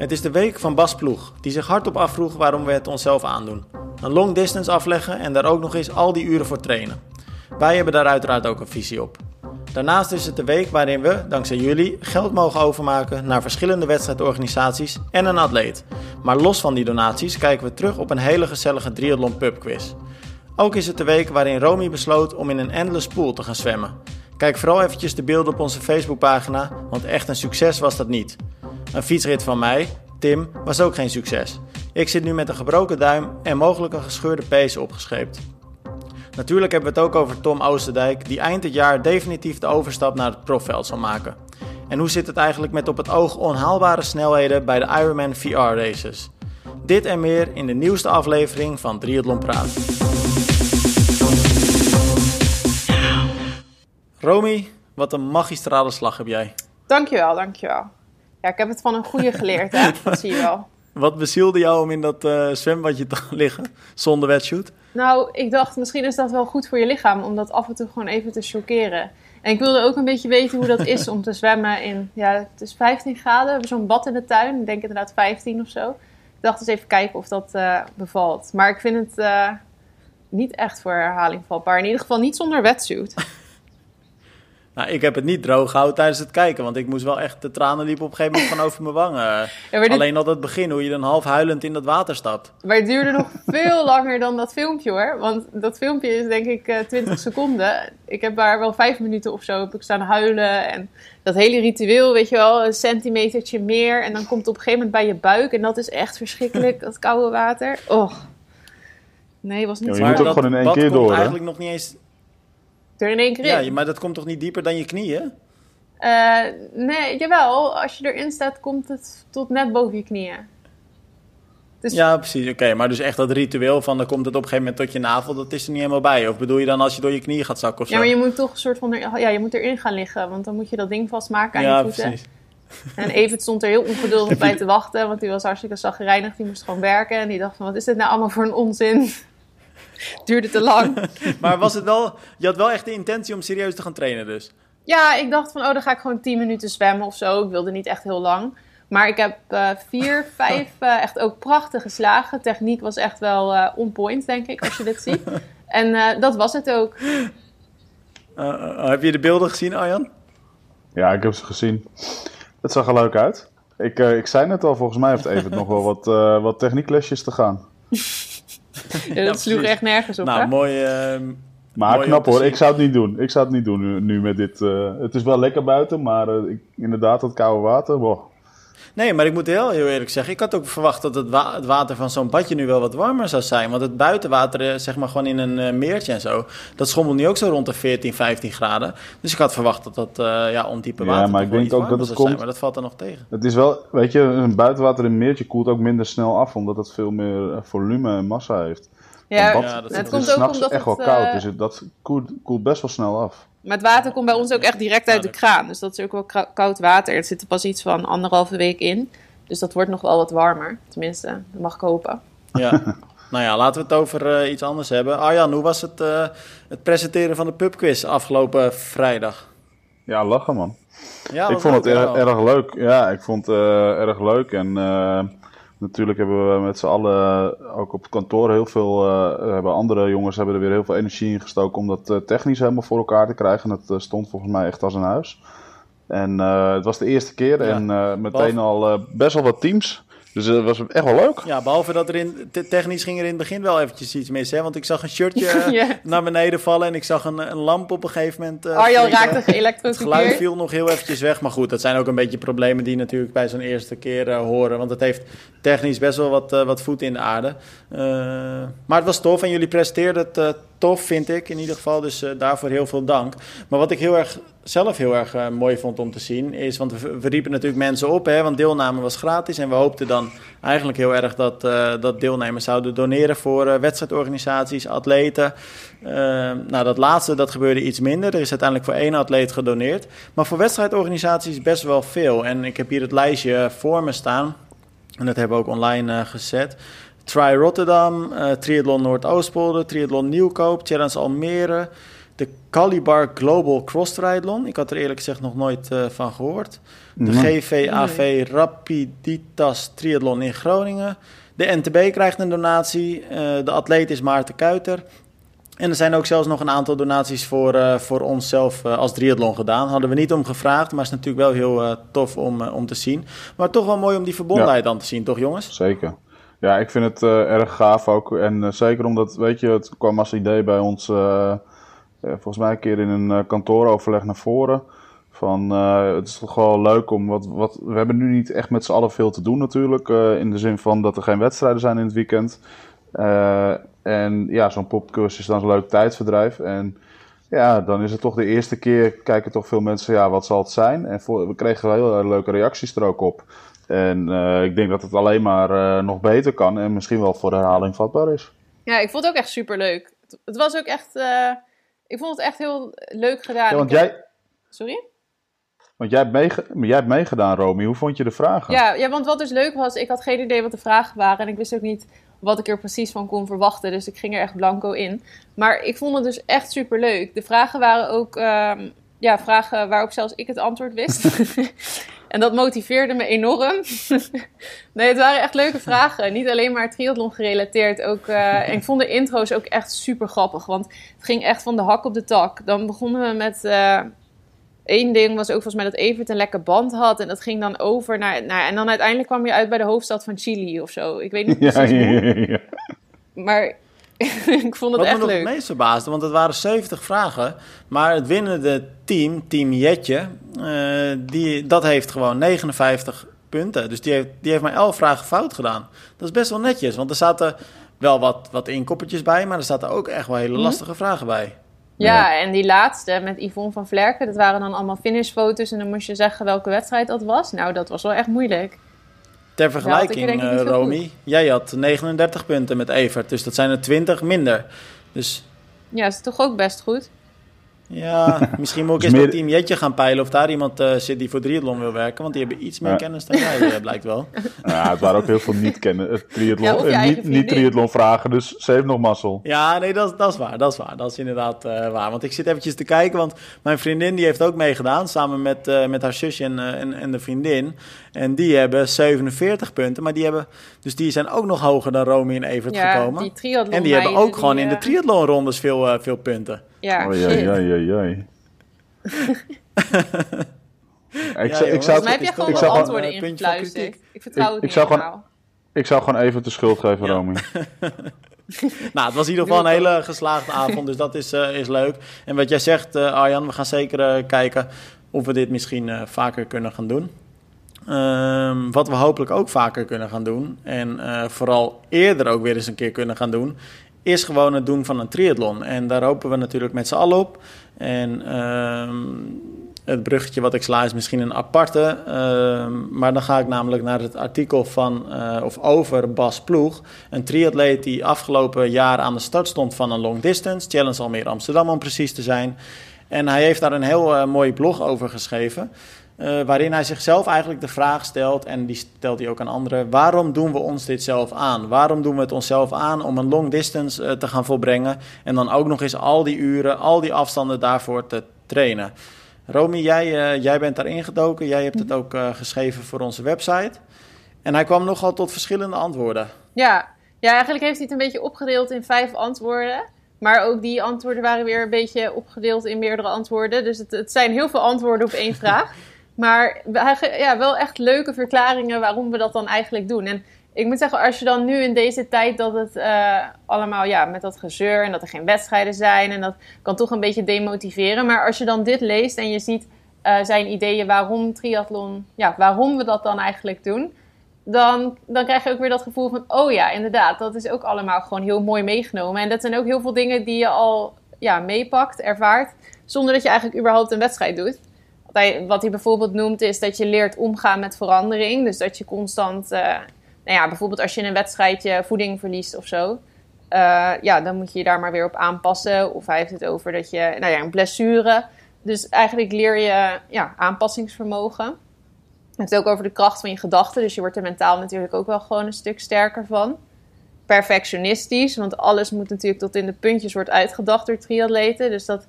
Het is de week van Bas Ploeg, die zich hardop afvroeg waarom we het onszelf aandoen. Een long distance afleggen en daar ook nog eens al die uren voor trainen. Wij hebben daar uiteraard ook een visie op. Daarnaast is het de week waarin we, dankzij jullie, geld mogen overmaken naar verschillende wedstrijdorganisaties en een atleet. Maar los van die donaties kijken we terug op een hele gezellige triathlon pubquiz. Ook is het de week waarin Romy besloot om in een endless pool te gaan zwemmen. Kijk vooral eventjes de beelden op onze Facebookpagina, want echt een succes was dat niet. Een fietsrit van mij, Tim, was ook geen succes. Ik zit nu met een gebroken duim en mogelijk een gescheurde pees opgescheept. Natuurlijk hebben we het ook over Tom Oosterdijk, die eind het jaar definitief de overstap naar het profveld zal maken. En hoe zit het eigenlijk met op het oog onhaalbare snelheden bij de Ironman VR races? Dit en meer in de nieuwste aflevering van Triathlon Praat. Romy, wat een magistrale slag heb jij. Dankjewel, dankjewel. Ja, ik heb het van een goede geleerd, hè? dat zie je wel. Wat bezielde jou om in dat uh, zwembadje te liggen zonder wetsuit? Nou, ik dacht misschien is dat wel goed voor je lichaam om dat af en toe gewoon even te chockeren. En ik wilde ook een beetje weten hoe dat is om te zwemmen in, ja, het is 15 graden. We hebben zo'n bad in de tuin, ik denk inderdaad 15 of zo. Ik dacht eens even kijken of dat uh, bevalt. Maar ik vind het uh, niet echt voor herhaling vatbaar. In ieder geval niet zonder wetsuit. Nou, ik heb het niet droog gehouden tijdens het kijken, want ik moest wel echt, de tranen liepen op een gegeven moment van over mijn wangen. Ja, dit... Alleen al het begin, hoe je dan half huilend in dat water stapt. Maar het duurde nog veel langer dan dat filmpje hoor, want dat filmpje is denk ik uh, 20 seconden. Ik heb daar wel vijf minuten of zo op ik staan huilen en dat hele ritueel, weet je wel, een centimetertje meer en dan komt het op een gegeven moment bij je buik en dat is echt verschrikkelijk, dat koude water. Oh. Nee, was niet ja, je moet ook gewoon in één keer door. eigenlijk nog niet eens er in één keer in. Ja, maar dat komt toch niet dieper dan je knieën? Uh, nee, jawel. Als je erin staat, komt het tot net boven je knieën. Dus... Ja, precies. Oké, maar dus echt dat ritueel van dan komt het op een gegeven moment tot je navel, dat is er niet helemaal bij. Of bedoel je dan als je door je knieën gaat zakken of zo? Ja, maar je moet toch een soort van, ja, je moet erin gaan liggen, want dan moet je dat ding vastmaken aan ja, je voeten. Precies. En Evert stond er heel ongeduldig bij te wachten, want die was hartstikke zagrijnig. Die moest gewoon werken en die dacht van, wat is dit nou allemaal voor een onzin? duurde te lang. maar was het wel, je had wel echt de intentie om serieus te gaan trainen dus? Ja, ik dacht van, oh, dan ga ik gewoon 10 minuten zwemmen of zo. Ik wilde niet echt heel lang. Maar ik heb uh, vier, vijf uh, echt ook prachtige slagen. Techniek was echt wel uh, on point, denk ik, als je dit ziet. En dat was het ook. heb je de beelden gezien, Arjan? Ja, ik heb ze gezien. Het zag er leuk uit. Ik, ik zei net al, volgens mij heeft Evert nog wel wat, wat technieklesjes te gaan. Ja, dat sloeg echt nergens op. Nou, mooi. Uh, maar knap hoor, ik zou het niet doen. Ik zou het niet doen nu, met dit. Uh, het is wel lekker buiten, maar uh, ik, inderdaad, dat koude water. Boah. Nee, maar ik moet heel, heel eerlijk zeggen, ik had ook verwacht dat het, wa het water van zo'n badje nu wel wat warmer zou zijn. Want het buitenwater, eh, zeg maar gewoon in een uh, meertje en zo, dat schommelt nu ook zo rond de 14, 15 graden. Dus ik had verwacht dat dat uh, ja, ondiepe water ja, maar ik denk ook dat het komt, zijn, maar dat valt er nog tegen. Het is wel, weet je, een buitenwater in een meertje koelt ook minder snel af, omdat het veel meer volume en massa heeft. Ja, bad, ja dat het, komt ook omdat echt wel koud, dus het, dat koelt, koelt best wel snel af. Maar het water komt bij ons ook echt direct uit de kraan. Dus dat is ook wel koud water. Het zit er pas iets van anderhalve week in. Dus dat wordt nog wel wat warmer. Tenminste, dat mag ik hopen. Ja. nou ja, laten we het over uh, iets anders hebben. Arjan, hoe was het, uh, het presenteren van de pubquiz afgelopen vrijdag? Ja, lachen man. Ja, ik vond het erg, erg, leuk. Ja, ik vond het uh, erg leuk. En natuurlijk hebben we met z'n allen ook op het kantoor heel veel. hebben andere jongens hebben er weer heel veel energie in gestoken om dat technisch helemaal voor elkaar te krijgen. En het stond volgens mij echt als een huis. En het was de eerste keer en meteen al best wel wat teams. Dus dat was echt wel leuk. Ja, behalve dat er in technisch ging er in het begin wel eventjes iets mis. Hè? Want ik zag een shirtje yeah. naar beneden vallen en ik zag een, een lamp op een gegeven moment. Uh, Arjan raakte geëlektrocuteerd. Het geluid viel nog heel eventjes weg. Maar goed, dat zijn ook een beetje problemen die natuurlijk bij zo'n eerste keer horen. Want het heeft technisch best wel wat, wat voet in de aarde. maar het was tof en jullie presteerden het tof, vind ik in ieder geval. Dus daarvoor heel veel dank. Maar wat ik heel erg zelf heel erg uh, mooi vond om te zien, is, want we, riepen natuurlijk mensen op, hè, want deelname was gratis. En we hoopten dan eigenlijk heel erg dat, uh, dat deelnemers zouden doneren voor wedstrijdorganisaties, atleten. nou, dat laatste, dat gebeurde iets minder. Er is uiteindelijk voor één atleet gedoneerd. Maar voor wedstrijdorganisaties best wel veel. En ik heb hier het lijstje voor me staan. En dat hebben we ook online gezet. Try Rotterdam, Triathlon Noordoostpolder, Triathlon Nieuwkoop, Challenge Almere... de Calibar Global Cross Triathlon. Ik had er eerlijk gezegd nog nooit van gehoord. De GVAV Rapiditas Triathlon in Groningen. De NTB krijgt een donatie. de atleet is Maarten Kuiter. En er zijn ook zelfs nog een aantal donaties voor, uh, voor onszelf uh, als triathlon gedaan. Hadden we niet om gevraagd, maar is natuurlijk wel heel uh, tof om, om te zien. Maar toch wel mooi om die verbondenheid dan te zien, toch jongens? Zeker. Ja, ik vind het erg gaaf ook. En zeker omdat, weet je, het kwam als idee bij ons, volgens mij een keer in een kantooroverleg naar voren. Van, het is toch wel leuk om wat, wat. We hebben nu niet echt met z'n allen veel te doen, natuurlijk. in de zin van dat er geen wedstrijden zijn in het weekend. En ja, zo'n popcursus is dan een leuk tijdverdrijf. En ja, dan is het toch de eerste keer, kijken toch veel mensen, ja, wat zal het zijn? En we kregen wel heel leuke reacties er ook op. En uh, ik denk dat het alleen maar uh, nog beter kan en misschien wel voor herhaling vatbaar is. Ja, ik vond het ook echt super leuk. Het was ook echt, uh, ik vond het echt heel leuk gedaan. Ja, want jij... Sorry? Want jij hebt, meege... jij hebt meegedaan, Romy. Hoe vond je de vragen? Ja, ja, want wat dus leuk was, ik had geen idee wat de vragen waren. En ik wist ook niet wat ik er precies van kon verwachten. Dus ik ging er echt blanco in. Maar ik vond het dus echt super leuk. De vragen waren ook ehm, ja, vragen waarop zelfs ik het antwoord wist. en dat motiveerde me enorm. nee, het waren echt leuke vragen. Niet alleen maar triathlon gerelateerd. Ook, uh, en ik vond de intro's ook echt super grappig. Want het ging echt van de hak op de tak. Dan begonnen we met... Uh, Eén ding was ook volgens mij dat Evert een lekker band had. En dat ging dan over naar, naar... En dan uiteindelijk kwam je uit bij de hoofdstad van Chili of zo. Ik weet niet precies ja, ja, ja, Maar ik vond het Wat echt me leuk. nog het meest verbaasde, want het waren 70 vragen. Maar het winnende team, Team Jetje, uh, die, dat heeft gewoon 59 punten. Dus die heeft, die heeft maar 11 vragen fout gedaan. Dat is best wel netjes, want er zaten wel wat, wat inkoppertjes bij, maar er zaten ook echt wel hele mhm. lastige vragen bij. Ja, en die laatste met Yvonne van Vlerken, dat waren dan allemaal finishfoto's en dan moest je zeggen welke wedstrijd dat was. Nou, dat was wel echt moeilijk. Ter vergelijking, uh, Romy, jij had 39 punten met Evert, dus dat zijn er 20 minder. Dus... Ja, dat is toch ook best goed? Ja, misschien moet ik eens met Team Jetje gaan peilen of daar iemand uh, zit die voor triathlon wil werken. Want die hebben iets meer kennis dan jij, uh, blijkt wel. Ja, het waren ook heel veel niet-triathlon ja, niet, niet vragen, dus ze heeft nog mazzel. Ja, nee, dat, dat is waar, dat is waar. Dat is inderdaad uh, waar. Want ik zit eventjes te kijken, want mijn vriendin die heeft ook meegedaan. Samen met, met haar zusje en, en, en de vriendin. En die hebben 47 punten, maar die hebben... Dus die zijn ook nog hoger dan Romy en Evert ja, gekomen. Die triathlon en die hebben ook gewoon in de triathlonrondes veel, veel punten. Ja, oh, ja, ja, ja, ja. ik, ja, ik zou, heb je gewoon wel antwoorden ingefluisterd. Ik vertrouw het ik, niet gewoon, Ik zou gewoon even de schuld geven, ja. Romy. nou, het was in ieder geval een hele geslaagde avond, dus dat is, uh, is leuk. En wat jij zegt, uh, Arjan, we gaan zeker uh, kijken of we dit misschien vaker kunnen gaan doen. Um, wat we hopelijk ook vaker kunnen gaan doen, en vooral eerder ook weer eens een keer kunnen gaan doen, is gewoon het doen van een triathlon. En daar hopen we natuurlijk met z'n allen op. En um, het bruggetje wat ik sla is misschien een aparte. Um, maar dan ga ik namelijk naar het artikel van, uh, of over Bas Ploeg. Een triatleet die afgelopen jaar aan de start stond van een long distance. Challenge Almere Amsterdam om precies te zijn. En hij heeft daar een heel uh, mooi blog over geschreven. Uh, waarin hij zichzelf eigenlijk de vraag stelt, en die stelt hij ook aan anderen: waarom doen we ons dit zelf aan? Waarom doen we het onszelf aan om een long distance uh, te gaan volbrengen en dan ook nog eens al die uren, al die afstanden daarvoor te trainen? Romy, jij, uh, jij bent daar ingedoken, jij hebt het ook geschreven voor onze website. En hij kwam nogal tot verschillende antwoorden. Ja. ja, eigenlijk heeft hij het een beetje opgedeeld in vijf antwoorden. Maar ook die antwoorden waren weer een beetje opgedeeld in meerdere antwoorden. Dus het, het zijn heel veel antwoorden op één vraag. Maar ja, wel echt leuke verklaringen waarom we dat dan eigenlijk doen. En ik moet zeggen, als je dan nu in deze tijd dat het uh, allemaal ja, met dat gezeur en dat er geen wedstrijden zijn en dat kan toch een beetje demotiveren. Maar als je dan dit leest en je ziet uh, zijn ideeën waarom triathlon, ja, waarom we dat dan eigenlijk doen, dan, dan krijg je ook weer dat gevoel van, oh ja, inderdaad, dat is ook allemaal gewoon heel mooi meegenomen. En dat zijn ook heel veel dingen die je al ja, meepakt, ervaart, zonder dat je eigenlijk überhaupt een wedstrijd doet. Wat hij bijvoorbeeld noemt is dat je leert omgaan met verandering. Dus dat je constant, uh, nou ja, bijvoorbeeld als je in een wedstrijdje voeding verliest of zo. Uh, ja, dan moet je je daar maar weer op aanpassen. Of hij heeft het over dat je, nou ja, een blessure. Dus eigenlijk leer je ja, aanpassingsvermogen. Hij heeft het ook over de kracht van je gedachten. Dus je wordt er mentaal natuurlijk ook wel gewoon een stuk sterker van. Perfectionistisch, want alles moet natuurlijk tot in de puntjes wordt uitgedacht door triatleten. Dus dat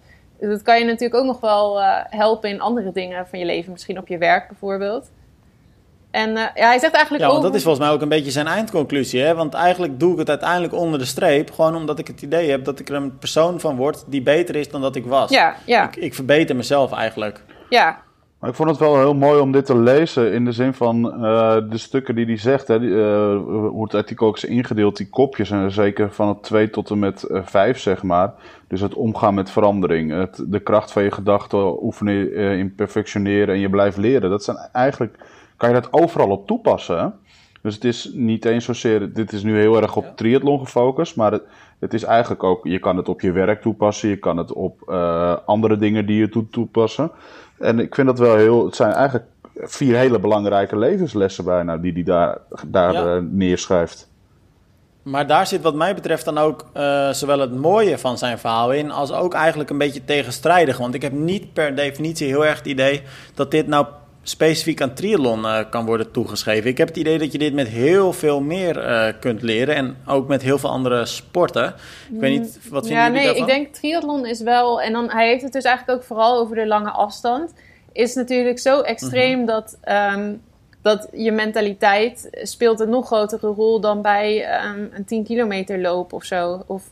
dat kan je natuurlijk ook nog wel uh, helpen in andere dingen van je leven. Misschien op je werk bijvoorbeeld. En uh, ja, hij zegt eigenlijk ja, ook... dat is volgens mij ook een beetje zijn eindconclusie. Hè? Want eigenlijk doe ik het uiteindelijk onder de streep. Gewoon omdat ik het idee heb dat ik er een persoon van word die beter is dan dat ik was. Ja, ja. Ik, ik verbeter mezelf eigenlijk. Ja, maar ik vond het wel heel mooi om dit te lezen in de zin van uh, de stukken die hij zegt. Hè, uh, hoe het artikel ook is ingedeeld, die kopjes. En zeker van het 2 tot en met uh, 5, zeg maar. Dus het omgaan met verandering. Het, de kracht van je gedachten oefenen in perfectioneren en je blijft leren. Dat zijn eigenlijk, kan je dat overal op toepassen. Hè? Dus het is niet eens zozeer, dit is nu heel erg op ja. triathlon gefocust. Maar het, het, is eigenlijk ook, je kan het op je werk toepassen. Je kan het op andere dingen die je toe toepassen. En ik vind dat wel heel. Het zijn eigenlijk vier hele belangrijke levenslessen bijna die hij daar, daar ja. uh, neerschrijft. Maar daar zit wat mij betreft dan ook uh, zowel het mooie van zijn verhaal in, als ook eigenlijk een beetje tegenstrijdig. Want ik heb niet per definitie heel erg het idee dat dit nou specifiek aan triathlon uh, kan worden toegeschreven. Ik heb het idee dat je dit met heel veel meer uh, kunt leren en ook met heel veel andere sporten. Ik weet niet, wat vinden ja, jullie nee, daarvan? ik denk triathlon is wel, en dan, hij heeft het dus eigenlijk ook vooral over de lange afstand, is natuurlijk zo extreem mm -hmm. dat, um, dat je mentaliteit speelt een nog grotere rol dan bij um, een 10 kilometer loop of zo. Of,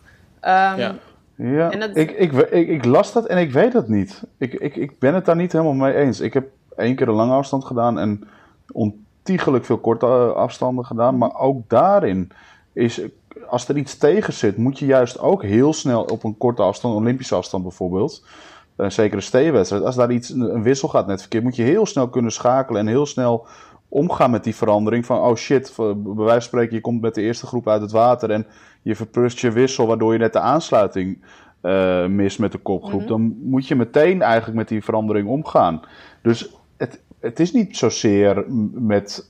um, ja. Ja, dat... ik, ik, ik, ik, las dat en ik weet het niet. Ik, ik, ik ben het daar niet helemaal mee eens. Ik heb één keer een lange afstand gedaan en ontiegelijk veel korte afstanden gedaan. Maar ook daarin is, als er iets tegen zit, moet je juist ook heel snel op een korte afstand, Olympische afstand bijvoorbeeld, een zekere steewedstrijd, als daar iets, een wissel gaat net verkeerd, moet je heel snel kunnen schakelen en heel snel omgaan met die verandering van, oh shit, bij wijze van spreken, je komt met de eerste groep uit het water en je verprust je wissel, waardoor je net de aansluiting uh, mist met de kopgroep. Mm -hmm. Dan moet je meteen eigenlijk met die verandering omgaan. Dus het, is niet zozeer met,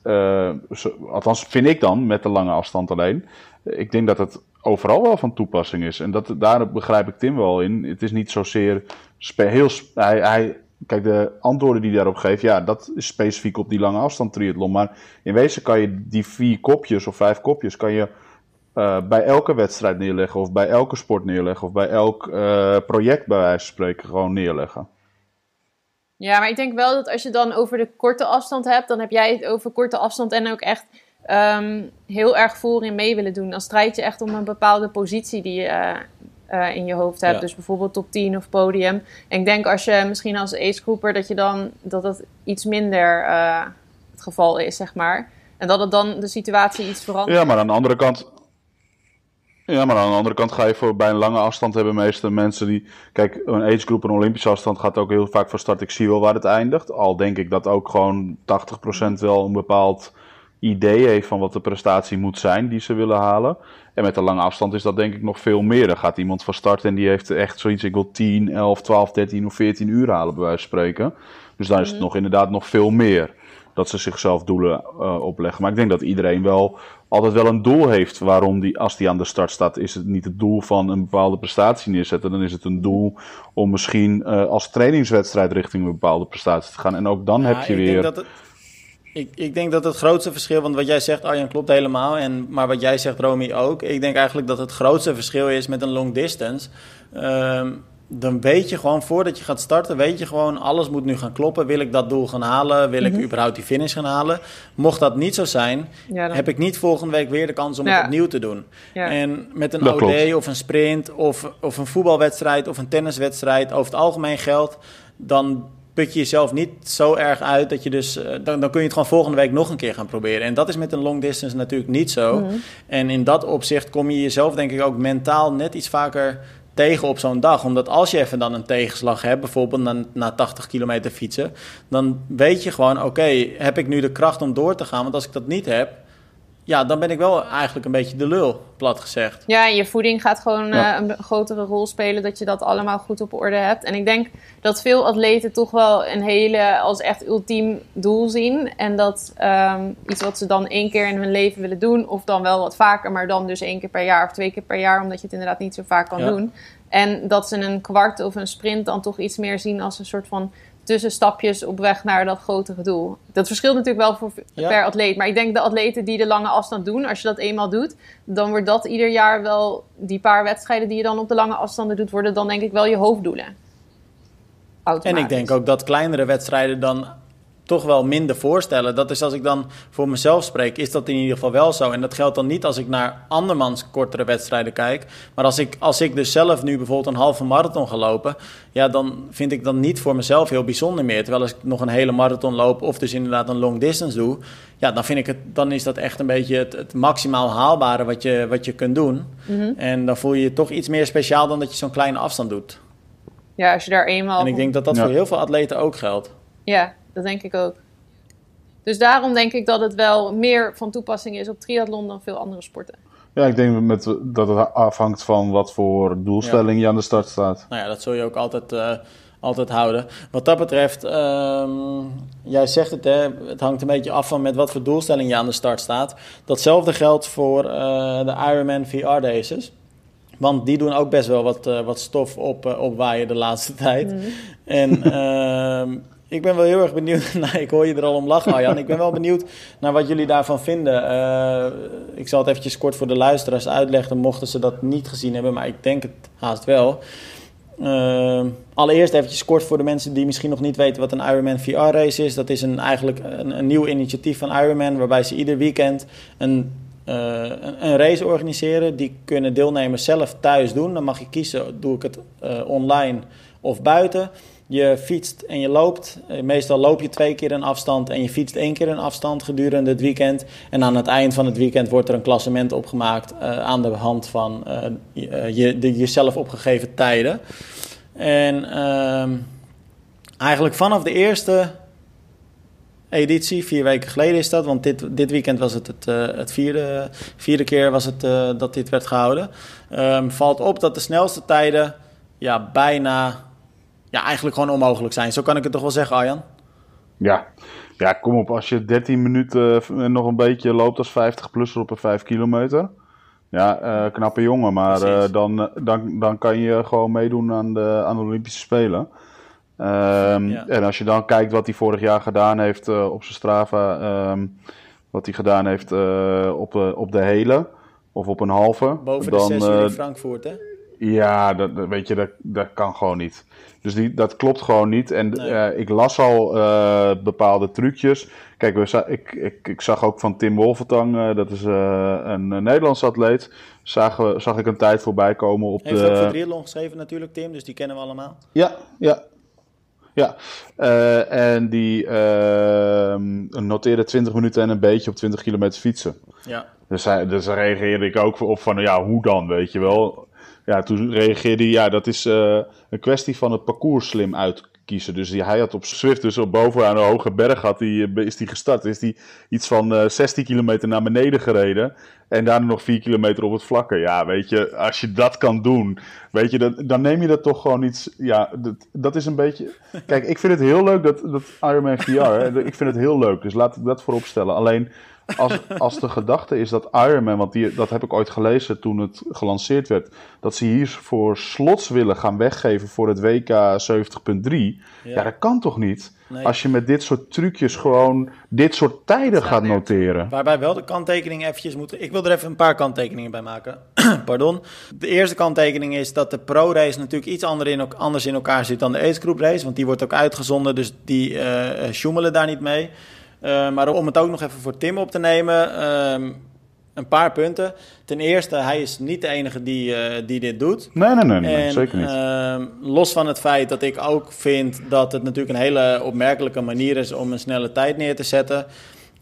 zo, althans vind ik dan, met de lange afstand alleen. Ik denk dat het overal wel van toepassing is. En dat, daar begrijp ik Tim wel in. Het is niet zozeer heel. Hij, hij, kijk, de antwoorden die hij daarop geeft, ja, dat is specifiek op die lange afstand triathlon. Maar in wezen kan je die vier kopjes of vijf kopjes, kan je uh, bij elke wedstrijd neerleggen, of bij elke sport neerleggen, of bij elk uh, project bij wijze van spreken gewoon neerleggen. Ja, maar ik denk wel dat als je dan over de korte afstand hebt, dan heb jij het over korte afstand en ook echt um, heel erg voorin mee willen doen. Dan strijd je echt om een bepaalde positie die je uh, uh, in je hoofd hebt. Ja. Dus bijvoorbeeld top 10 of podium. En ik denk als je misschien als agegroeper dat je dan dat het iets minder uh, het geval is, zeg maar. En dat het dan de situatie iets verandert. Ja, maar aan de andere kant, ja, maar aan de andere kant ga je voor bij een lange afstand hebben meeste mensen die... Kijk, een agegroep, een Olympische afstand gaat ook heel vaak van start. Ik zie wel waar het eindigt. Al denk ik dat ook gewoon 80% wel een bepaald idee heeft van wat de prestatie moet zijn die ze willen halen. En met een lange afstand is dat denk ik nog veel meer. Dan gaat iemand van start en die heeft echt zoiets, ik wil 10, 11, 12, 13 of 14 uur halen bij wijze van spreken. Dus dan is het mm. nog inderdaad nog veel meer dat ze zichzelf doelen uh, opleggen. Maar ik denk dat iedereen wel altijd wel een doel heeft waarom die, als die aan de start staat, is het niet het doel van een bepaalde prestatie neerzetten. Dan is het een doel om misschien uh, als trainingswedstrijd richting een bepaalde prestatie te gaan. En ook dan ja, heb je ik weer. Denk dat het, ik, ik denk dat het grootste verschil, want wat jij zegt, Arjan, klopt helemaal. En, maar wat jij zegt, Romy, ook. Ik denk eigenlijk dat het grootste verschil is met een long distance. Um, dan weet je gewoon, voordat je gaat starten, weet je gewoon, alles moet nu gaan kloppen. Wil ik dat doel gaan halen? Wil ik mm-hmm. überhaupt die finish gaan halen? Mocht dat niet zo zijn, ja, dan... heb ik niet volgende week weer de kans om ja. het opnieuw te doen. Ja. En met een dat OD klopt. of een sprint of, of een voetbalwedstrijd of een tenniswedstrijd, over het algemeen geldt, dan put je jezelf niet zo erg uit dat je dus, uh, dan, dan kun je het gewoon volgende week nog een keer gaan proberen. En dat is met een long distance natuurlijk niet zo. Mm-hmm. En in dat opzicht kom je jezelf denk ik ook mentaal net iets vaker tegen op zo'n dag. Omdat als je even dan een tegenslag hebt, bijvoorbeeld na, na 80 kilometer fietsen, dan weet je gewoon, oké, heb ik nu de kracht om door te gaan? Want als ik dat niet heb, ja, dan ben ik wel eigenlijk een beetje de lul, plat gezegd. Ja, je voeding gaat gewoon ja. uh, een grotere rol spelen, dat je dat allemaal goed op orde hebt. En ik denk dat veel atleten toch wel een hele als echt ultiem doel zien. En dat um, iets wat ze dan één keer in hun leven willen doen, of dan wel wat vaker, maar dan dus één keer per jaar of twee keer per jaar, omdat je het inderdaad niet zo vaak kan ja. doen. En dat ze een kwart of een sprint dan toch iets meer zien als een soort van tussenstapjes op weg naar dat grotere doel. Dat verschilt natuurlijk wel voor, ja. per atleet. Maar ik denk de atleten die de lange afstand doen, als je dat eenmaal doet, dan wordt dat ieder jaar wel, die paar wedstrijden die je dan op de lange afstanden doet, worden dan denk ik wel je hoofddoelen. En ik denk ook dat kleinere wedstrijden dan toch wel minder voorstellen. Dat is als ik dan voor mezelf spreek, is dat in ieder geval wel zo. En dat geldt dan niet als ik naar andermans kortere wedstrijden kijk. Maar als ik, als ik dus zelf nu bijvoorbeeld een halve marathon ga lopen, ja, dan vind ik dat niet voor mezelf heel bijzonder meer. Terwijl als ik nog een hele marathon loop of dus inderdaad een long distance doe, ja, dan vind ik het, dan is dat echt een beetje het, het maximaal haalbare wat je, wat je kunt doen. Mhm. En dan voel je je toch iets meer speciaal dan dat je zo'n kleine afstand doet. Ja, als je daar eenmaal. En ik denk dat dat voor heel veel atleten ook geldt. Ja, dat denk ik ook. Dus daarom denk ik dat het wel meer van toepassing is op triathlon dan veel andere sporten. Ja, ik denk met, dat het afhangt van wat voor doelstelling je aan de start staat. Nou ja, dat zul je ook altijd, uh, altijd houden. Wat dat betreft, um, jij zegt het, hè, het hangt een beetje af van met wat voor doelstelling je aan de start staat. Datzelfde geldt voor uh, de Ironman VR Races. Want die doen ook best wel wat, uh, wat stof op, opwaaien de laatste tijd. Mm. En uh, ik ben wel heel erg benieuwd. nou, ik hoor je er al om lachen, Arjan. Ik ben wel benieuwd naar wat jullie daarvan vinden. Uh, ik zal het eventjes kort voor de luisteraars uitleggen, mochten ze dat niet gezien hebben, maar ik denk het haast wel. Uh, allereerst eventjes kort voor de mensen die misschien nog niet weten wat een Ironman VR race is. Dat is een, eigenlijk een, nieuw initiatief van Ironman, waarbij ze ieder weekend een, een, een, race organiseren. Die kunnen deelnemers zelf thuis doen. Dan mag je kiezen, doe ik het online of buiten. Je fietst en je loopt. Eh, meestal loop je twee keer een afstand en je fietst één keer een afstand gedurende het weekend. En aan het eind van het weekend wordt er een klassement opgemaakt uh, aan de hand van uh, je, de jezelf opgegeven tijden. En uh, eigenlijk vanaf de eerste editie, vier weken geleden is dat, want dit, dit weekend was het het, het vierde, vierde keer was het, dat dit werd gehouden. Um, valt op dat de snelste tijden ja, bijna ja, eigenlijk gewoon onmogelijk zijn. Zo kan ik het toch wel zeggen, Arjan? Ja. ja, kom op. Als je 13 minuten eh, nog een beetje loopt als 50 plus op een 5 kilometer. Ja, uh, knappe jongen. Maar uh, dan, dan, dan kan je gewoon meedoen aan de, aan de Olympische Spelen. Um, ja. En als je dan kijkt wat hij vorig jaar gedaan heeft uh, op zijn Strava. Um, wat hij gedaan heeft op, op de hele. Of op een halve. Boven dan, de 6 uur in Frankfurt, hè? Ja, dat, weet je, dat, dat kan gewoon niet. Dus die, dat klopt gewoon niet. En uh, ik las al uh, bepaalde trucjes. Kijk, we, ik, ik, ik zag ook van Tim Wolfentang, uh, dat is een Nederlands atleet. Zag, zag ik een tijd voorbij komen op Heeft de... Heeft ook voor triathlon geschreven natuurlijk, Tim, dus die kennen we allemaal. Ja, ja. Ja, en die noteerde 20 minuten en een beetje op 20 kilometer fietsen. Ja. Dus, hij, dus daar reageerde ik ook op van, ja, hoe dan, weet je wel ja, toen reageerde hij, ja, dat is uh, een kwestie van het parcours slim uitkiezen. Dus die, hij had op Swift, dus op bovenaan een hoge berg, had die, is die gestart. Is die iets van uh, 16 kilometer naar beneden gereden. En daarna nog 4 kilometer op het vlakke. Ja, weet je, als je dat kan doen, weet je, dan, dan neem je dat toch gewoon iets. Ja, dat, dat is een beetje. Kijk, ik vind het heel leuk dat, dat Ironman VR, ik vind het heel leuk. Dus laat ik dat voorop stellen. Alleen als, als de gedachte is dat Ironman, want die, dat heb ik ooit gelezen toen het gelanceerd werd, dat ze hier voor slots willen gaan weggeven voor het WK 70.3. Ja. dat kan toch niet? Als je met dit soort trucjes gewoon dit soort tijden gaat noteren. Waarbij wel de kanttekening eventjes moet... Ik wil er even een paar kanttekeningen bij maken. Pardon. De eerste kanttekening is dat de pro-race natuurlijk iets anders in elkaar zit dan de age group race. Want die wordt ook uitgezonden, dus die uh, sjoemelen daar niet mee. Uh, maar om het ook nog even voor Tim op te nemen, um, een paar punten. Ten eerste, hij is niet de enige die, uh, die dit doet. Nee, nee, nee, nee en, zeker niet. Uh, los van het feit dat ik ook vind dat het natuurlijk een hele opmerkelijke manier is om een snelle tijd neer te zetten.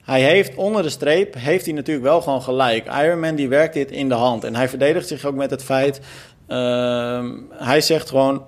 Hij heeft onder de streep, heeft hij natuurlijk wel gewoon gelijk. Ironman die werkt dit in de hand. En hij verdedigt zich ook met het feit, ehm, hij zegt gewoon,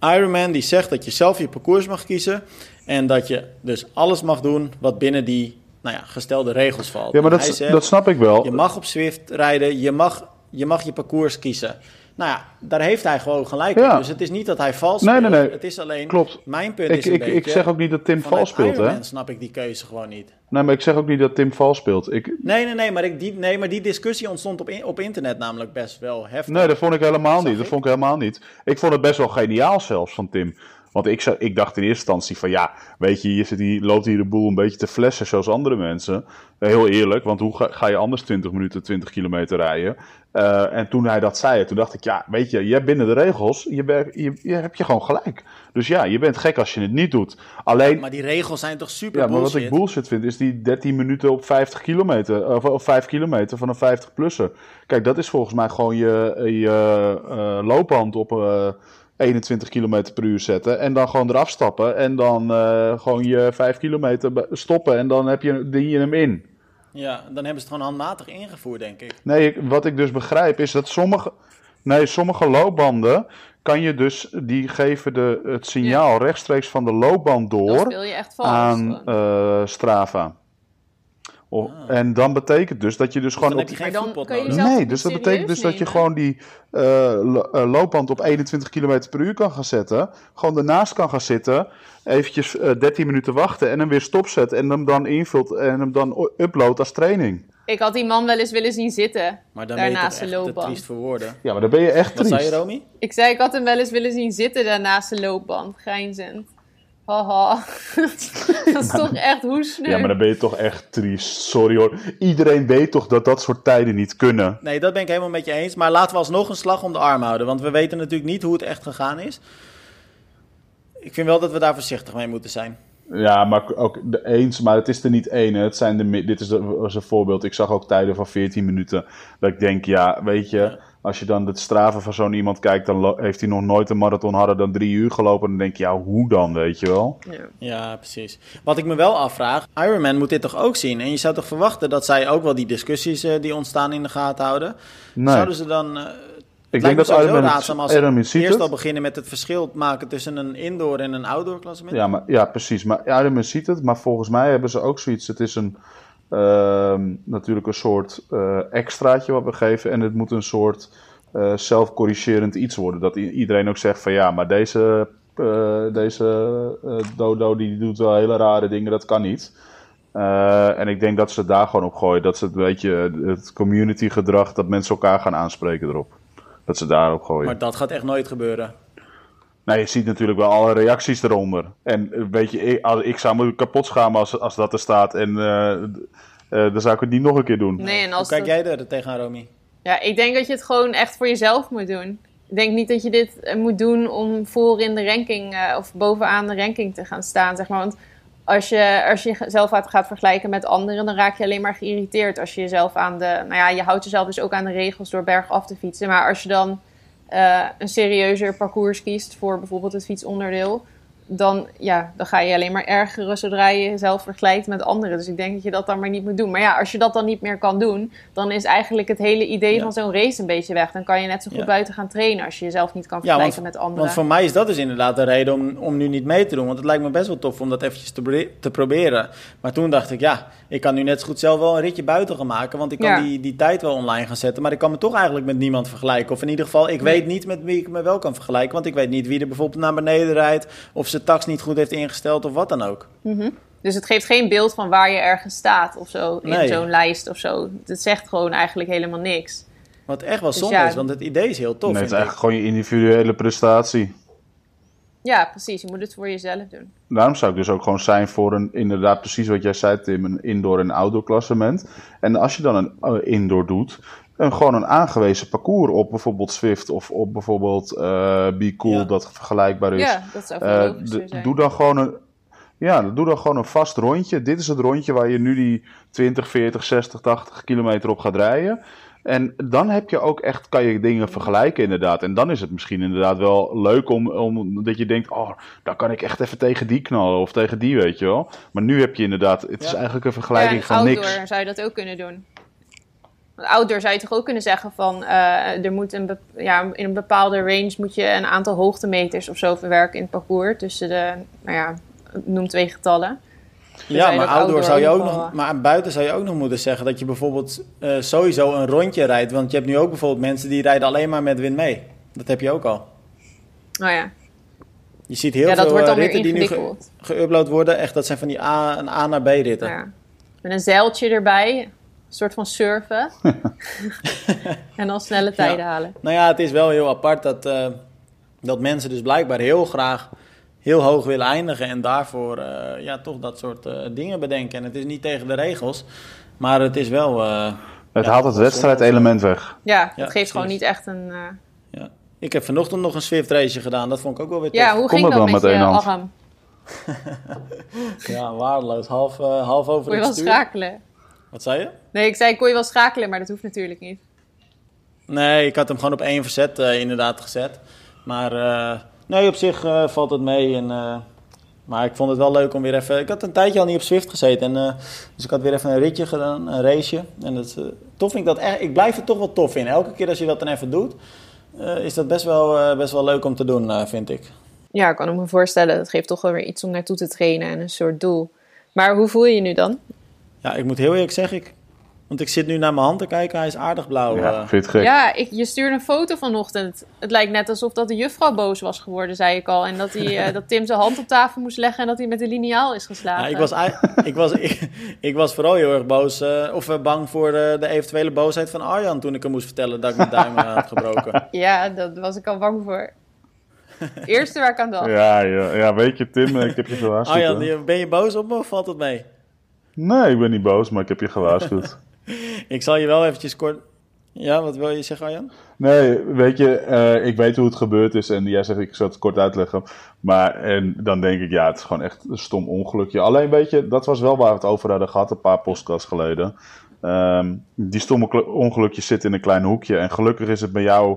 Ironman die zegt dat je zelf je parcours mag kiezen. En dat je dus alles mag doen wat binnen die nou ja, gestelde regels valt. Ja, maar dat, zegt, dat snap ik wel. Je mag op Swift rijden, je mag je, mag je parcours kiezen. Nou ja, daar heeft hij gewoon gelijk ja. in. Dus het is niet dat hij vals speelt. Nee, nee, nee. Het is alleen, Klopt. mijn punt ik, is een ik, beetje... Ik zeg ook niet dat Tim vals speelt, hè? snap ik die keuze gewoon niet. Nee, maar ik zeg ook niet dat Tim vals speelt. Ik... Nee, nee, nee maar, ik, die, nee, maar die discussie ontstond op, in, op internet namelijk best wel heftig. Nee, dat vond ik helemaal niet. Dat vond ik helemaal niet. Ik vond het best wel geniaal zelfs van Tim. Want ik, ik dacht in eerste instantie van ja, weet je, je zit hier, loopt hier de boel een beetje te flessen zoals andere mensen. Heel eerlijk, want hoe ga, ga je anders 20 minuten, 20 kilometer rijden? Uh, en toen hij dat zei, toen dacht ik, ja, weet je, je hebt binnen de regels, je, ben, je, je hebt je gewoon gelijk. Dus ja, je bent gek als je het niet doet. Alleen, maar die regels zijn toch super ja, maar wat ik bullshit vind, is die 13 minuten op 50 kilometer, of, of 5 kilometer van een 50-plusser. Kijk, dat is volgens mij gewoon je, je uh, loopband op... Uh, 21 km per uur zetten. En dan gewoon eraf stappen. En dan uh, gewoon je 5 kilometer stoppen. En dan heb je, dien je hem in. Ja, dan hebben ze het gewoon handmatig ingevoerd, denk ik. Nee, wat ik dus begrijp is dat sommige, nee, sommige loopbanden kan je dus, die geven de, het signaal rechtstreeks van de loopband door aan uh, Strava. Oh, ah. En dan betekent dus dat je dus, dus gewoon. op... geen dan Nee, dus dat betekent dus dat je gewoon die uh, loopband op 21 km per uur kan gaan zetten. Gewoon ernaast kan gaan zitten. Eventjes uh, eh, 13 minuten wachten en hem weer stopzet. En hem dan invult en hem dan uploadt als training. Ik had die man wel eens willen zien zitten. Maar dan daarnaast ben je echt triest voor woorden. Ja, maar dan ben je echt triest. Wat zei je, Romy? Ik zei, ik had hem wel eens willen zien zitten daarnaast de loopband. Grijnzend. Haha. dat is toch echt hoesneu. Ja, maar dan ben je toch echt triest. Sorry hoor. Iedereen weet toch dat dat soort tijden niet kunnen. Nee, dat ben ik helemaal met je eens. Maar laten we alsnog een slag om de arm houden. Want we weten natuurlijk niet hoe het echt gegaan is. Ik vind wel dat we daar voorzichtig mee moeten zijn. Ja, maar ook de eens, maar het is er niet één. Het zijn de, dit is, een voorbeeld. Ik zag ook tijden van 14 minuten. Dat ik denk, ja, weet je, als je dan de straven van zo'n iemand kijkt, dan heeft hij nog nooit een marathon harder dan drie uur gelopen. Dan denk je, ja, hoe dan, weet je wel? Ja. ja, precies. Wat ik me wel afvraag, Ironman moet dit toch ook zien? En je zou toch verwachten dat zij ook wel die discussies uh, die ontstaan in de gaten houden? Nee. Zouden ze dan... Uh, ik denk dat Ironman, raadzaam als Ironman ziet eerst al beginnen met het verschil maken tussen een indoor en een outdoor klassement. Ja, maar, ja precies. Maar Ironman ziet het, maar volgens mij hebben ze ook zoiets. Het is een natuurlijk een soort uh, extraatje wat we geven. En het moet een soort uh, zelfcorrigerend iets worden. Dat iedereen ook zegt van ja, maar deze, uh, deze dodo die doet wel hele rare dingen, dat kan niet. en ik denk dat ze daar gewoon op gooien. Dat ze het beetje het community gedrag, dat mensen elkaar gaan aanspreken erop. Dat ze daarop gooien. Maar dat gaat echt nooit gebeuren. Nou, je ziet natuurlijk wel alle reacties eronder. En eh, weet je, ik, als, ik zou me kapot schamen als, als dat er staat. En uh, uh, dan zou ik het niet nog een keer doen. Nee, en als Hoe kijk jij er tegenaan, Romy? Ja, ik denk dat je het gewoon echt voor jezelf moet doen. Ik denk niet dat je dit moet doen om voor in de ranking of bovenaan de ranking te gaan staan, zeg maar. Want als je, als je jezelf gaat vergelijken met anderen, dan raak je alleen maar geïrriteerd. Als je jezelf aan de. Nou ja, je houdt jezelf dus ook aan de regels door bergaf te fietsen. Maar als je dan een serieuzer parcours kiest voor bijvoorbeeld het fietsonderdeel, dan, ja, dan ga je alleen maar ergeren zodra je jezelf vergelijkt met anderen. Dus ik denk dat je dat dan maar niet moet doen. Maar ja, als je dat dan niet meer kan doen, dan is eigenlijk het hele idee van zo'n race een beetje weg. Dan kan je net zo goed buiten gaan trainen als je jezelf niet kan vergelijken met anderen. Want voor mij is dat dus inderdaad de reden om, om nu niet mee te doen. Want het lijkt me best wel tof om dat eventjes te, te proberen. Maar toen dacht ik, ja, ik kan nu net zo goed zelf wel een ritje buiten gaan maken. Want ik kan die, die tijd wel online gaan zetten. Maar ik kan me toch eigenlijk met niemand vergelijken. Of in ieder geval, ik weet niet met wie ik me wel kan vergelijken. Want ik weet niet wie er bijvoorbeeld naar beneden rijdt. Of ze tax niet goed heeft ingesteld of wat dan ook. Mhm. Dus het geeft geen beeld van waar je ergens staat of zo in zo'n lijst of zo. Het zegt gewoon eigenlijk helemaal niks. Wat echt wel dus zonde is, want het idee is heel tof. Nee, het is eigenlijk gewoon je individuele prestatie. Ja, precies. Je moet het voor jezelf doen. Daarom zou ik dus ook gewoon zijn voor een, inderdaad precies wat jij zei Tim, een indoor- en outdoor klassement. En als je dan een uh, indoor doet, een, gewoon een aangewezen parcours op bijvoorbeeld Swift of op bijvoorbeeld uh, Be Cool, dat vergelijkbaar is. Ja, dat zou uh, zijn. Doe dan gewoon een, ja, doe dan gewoon een vast rondje. Dit is het rondje waar je nu die 20, 40, 60, 80 kilometer op gaat rijden. En dan heb je ook echt, kan je dingen vergelijken inderdaad. En dan is het misschien inderdaad wel leuk om, om dat je denkt, oh, daar kan ik echt even tegen die knallen of tegen die, weet je wel. Maar nu heb je inderdaad, het is eigenlijk een vergelijking ja, van outdoor niks. zou je dat ook kunnen doen. Outdoor zou je toch ook kunnen zeggen van, uh, er moet een, ja, in een bepaalde range moet je een aantal hoogtemeters of zo verwerken in het parcours. Tussen de, nou ja, noem twee getallen. Ja, maar outdoor zou je ook nog, maar buiten zou je ook nog moeten zeggen dat je bijvoorbeeld uh, sowieso een rondje rijdt. Want je hebt nu ook bijvoorbeeld mensen die rijden alleen maar met wind mee. Dat heb je ook al. Oh ja. Je ziet heel veel uh, ritten die nu geüpload worden. Echt, dat zijn van die A, een A naar B ritten. Ja. Met een zeiltje erbij. Een soort van surfen. en dan snelle tijden halen. Nou ja, het is wel heel apart dat, uh, dat mensen dus blijkbaar heel graag heel hoog willen eindigen en daarvoor ja, toch dat soort dingen bedenken. En het is niet tegen de regels, maar het is wel... het haalt het wedstrijdelement weg. Ja, het geeft gewoon niet echt een... Ja. Ik heb vanochtend nog een Swift race gedaan, dat vond ik ook wel weer tof. Ja, hoe ging dat met, met je arm? ja, waardeloos. Half, uh, half over Kon je wel schakelen? Wat zei je? Nee, ik zei kon je wel schakelen, maar dat hoeft natuurlijk niet. Nee, ik had hem gewoon op één verzet uh, inderdaad gezet. Maar uh, nee, op zich valt het mee. En, maar ik vond het wel leuk om weer even... Ik had een tijdje al niet op Swift gezeten. En, dus ik had weer even een ritje gedaan, een raceje. En dat, tof vind ik dat echt... Ik blijf het toch wel tof in. Elke keer als je dat dan even doet... is dat best wel, best wel leuk om te doen, vind ik ja, ik kan me voorstellen. Dat geeft toch wel weer iets om naartoe te trainen en een soort doel. Maar hoe voel je je nu dan? Ja, ik moet heel eerlijk zeggen, ik, want ik zit nu naar mijn hand te kijken, hij is aardig blauw. Ja, uh. vind je gek? Ja, ik, je stuurde een foto vanochtend. Het lijkt net alsof dat de juffrouw boos was geworden, zei ik al. En dat, hij, uh, dat Tim zijn hand op tafel moest leggen en dat hij met de liniaal is geslagen. Ja, ik, was, ik, was, ik, was vooral heel erg boos, uh, of bang voor de, de, eventuele boosheid van Arjan toen ik hem moest vertellen dat ik mijn duim had gebroken. Ja, daar was ik al bang voor. Eerste waar ik aan dacht. Ja, ja, ja, weet je Tim, ik heb je gewaarschuwd. Arjan, ben je boos op me of valt het mee? Nee, ik ben niet boos, maar ik heb je gewaarschuwd. ik zal je wel eventjes kort... Ja, wat wil je zeggen, Arjan? Nee, weet je, uh, ik weet hoe het gebeurd is en jij zegt ik zal het kort uitleggen. Maar en dan denk ik, ja, het is gewoon echt een stom ongelukje. Alleen weet je, dat was wel waar we het over hadden gehad een paar podcasts geleden. Um, die stomme ongelukjes zitten in een klein hoekje en gelukkig is het bij jou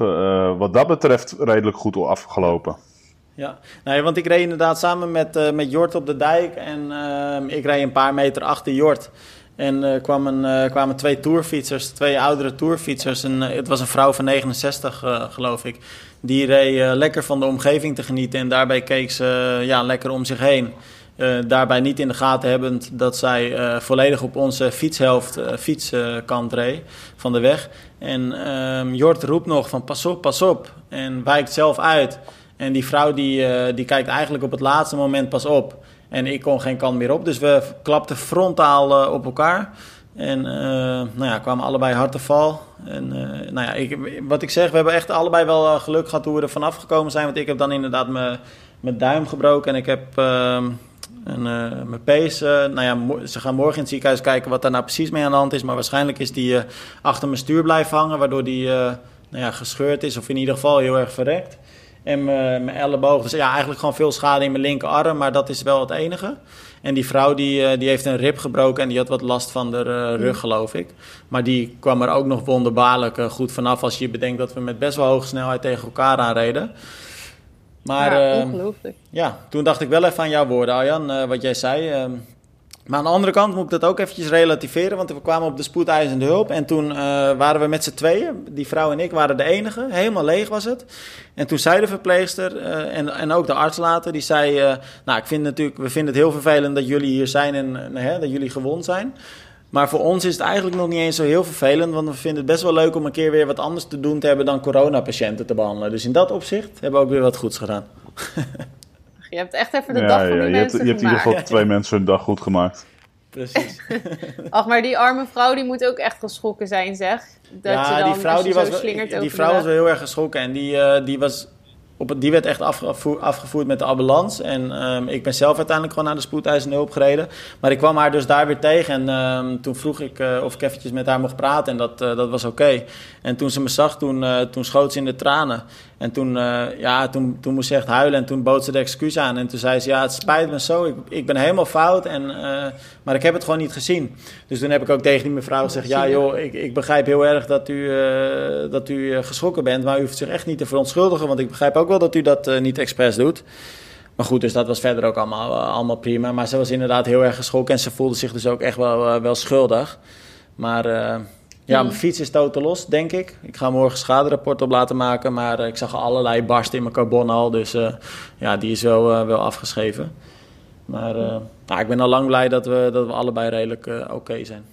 uh, wat dat betreft redelijk goed afgelopen. Ja, nee, want ik reed inderdaad samen met, uh, met Jort op de dijk en uh, ik reed een paar meter achter Jort. En uh, kwamen, kwamen twee tourfietsers, twee oudere tourfietsers. En, het was een vrouw van 69, geloof ik. Die reed lekker van de omgeving te genieten en daarbij keek ze ja, lekker om zich heen. Daarbij niet in de gaten hebbend dat zij volledig op onze fietshelft, fietskant reed van de weg. En ehm, Jort roept nog van pas op, pas op. En wijkt zelf uit. En die vrouw die, die kijkt eigenlijk op het laatste moment pas op. En ik kon geen kant meer op. Dus we klapten frontaal op elkaar. En nou ja, kwamen allebei hard te val. En nou ja, ik, wat ik zeg, we hebben echt allebei wel geluk gehad hoe we er vanaf gekomen zijn. Want ik heb dan inderdaad mijn duim gebroken. En ik heb ehm, mijn pees, nou ja, ze gaan morgen in het ziekenhuis kijken wat daar nou precies mee aan de hand is. Maar waarschijnlijk is die achter mijn stuur blijven hangen, waardoor die nou ja, gescheurd is of in ieder geval heel erg verrekt. En mijn elleboog, dus ja, eigenlijk gewoon veel schade in mijn linkerarm, maar dat is wel het enige. En die vrouw die, die heeft een rib gebroken en die had wat last van de rug, geloof ik. Maar die kwam er ook nog wonderbaarlijk goed vanaf als je bedenkt dat we met best wel hoge snelheid tegen elkaar aanreden. Maar, ja, ehm, ongelooflijk. ja, toen dacht ik wel even aan jouw woorden, Arjan, uh, wat jij zei. Ehm. Maar aan de andere kant moet ik dat ook eventjes relativeren, want we kwamen op de spoedeisende hulp. En toen uh, waren we met z'n tweeën, die vrouw en ik waren de enige, helemaal leeg was het. En toen zei de verpleegster uh, en, en ook de arts later, die zei... nou, ik vind natuurlijk, we vinden het heel vervelend dat jullie hier zijn en hè, dat jullie gewond zijn. Maar voor ons is het eigenlijk nog niet eens zo heel vervelend, want we vinden het best wel leuk om een keer weer wat anders te doen te hebben dan coronapatiënten te behandelen. Dus in dat opzicht hebben we ook weer wat goeds gedaan. Je hebt echt even de dag van die ja, mensen Je hebt, je hebt in ieder geval twee mensen hun dag goed gemaakt. Precies. Ach, maar die arme vrouw die moet ook echt geschrokken zijn, zeg. Dat ja, je dan, die vrouw, die was, die vrouw was wel heel erg geschrokken en die, uh, die was op, die werd echt afgevoerd met de ambulance. En um, ik ben zelf uiteindelijk gewoon naar de spoedeisende hulp gereden. Maar ik kwam haar dus daar weer tegen. En um, toen vroeg ik uh, of ik eventjes met haar mocht praten. En dat, uh, dat was oké. Okay. En toen ze me zag, toen, uh, toen schoot ze in de tranen. En toen, ja, toen, toen moest ze echt huilen. En toen bood ze de excuus aan. En toen zei ze, ja, het spijt me zo. Ik, ik ben helemaal fout. En, maar ik heb het gewoon niet gezien. Dus toen heb ik ook tegen die mevrouw gezegd... ja joh, ik, ik begrijp heel erg dat u, dat u geschrokken bent. Maar u hoeft zich echt niet te verontschuldigen. Want ik begrijp ook wel dat u dat niet expres doet. Maar goed, dus dat was verder ook allemaal, allemaal prima. Maar ze was inderdaad heel erg geschrokken en ze voelde zich dus ook echt wel, wel schuldig. Maar ja, mijn fiets is totaal los, denk ik. Ik ga morgen schaderapport op laten maken. Maar uh, ik zag allerlei barsten in mijn carbon al. Dus uh, ja, die is wel, wel afgeschreven. Maar nou, ik ben al lang blij dat we, dat we allebei redelijk oké okay zijn.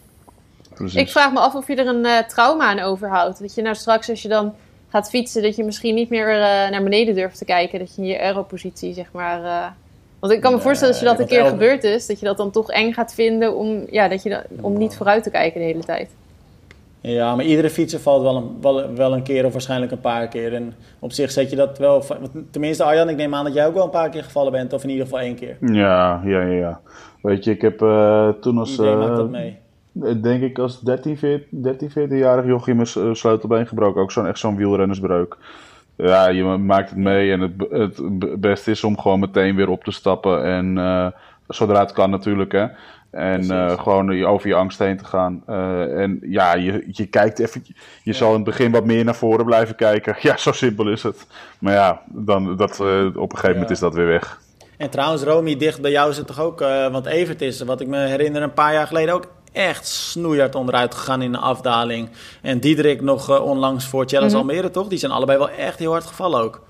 Precies. Ik vraag me af of je er een trauma aan overhoudt. Dat je nou straks als je dan gaat fietsen, dat je misschien niet meer uh, naar beneden durft te kijken. Dat je in je aeropositie, zeg maar. Uh, want ik kan me voorstellen dat je dat een keer gebeurd is, dat je dat dan toch eng gaat vinden om, ja, dat je om niet vooruit te kijken de hele tijd. Ja, maar iedere fietser valt wel een, wel, wel een keer of waarschijnlijk een paar keer. En op zich zet je dat wel... Tenminste, Arjan, ik neem aan dat jij ook wel een paar keer gevallen bent. Of in ieder geval één keer. Ja, ja, ja. Weet je, ik heb uh, toen als... Iedereen maakt dat mee. Denk ik als 13, 14, 13 14-jarig jochie mijn sleutelbeen gebroken. Ook zo'n echt zo'n wielrennersbreuk. Ja, je maakt het mee en het, het beste is om gewoon meteen weer op te stappen. En uh, zodra het kan natuurlijk, hè. En uh, gewoon over je angst heen te gaan. Uh, en ja, je, je kijkt even. Je zal in het begin wat meer naar voren blijven kijken. Ja, zo simpel is het. Maar ja, dan, dat, uh, op een gegeven moment is dat weer weg. En trouwens, Romy, dicht bij jou is het toch ook. want Evert is, wat ik me herinner, een paar jaar geleden ook echt snoeihard onderuit gegaan in de afdaling. En Diederik nog onlangs voor Challenge mm Almere, toch? Die zijn allebei wel echt heel hard gevallen ook.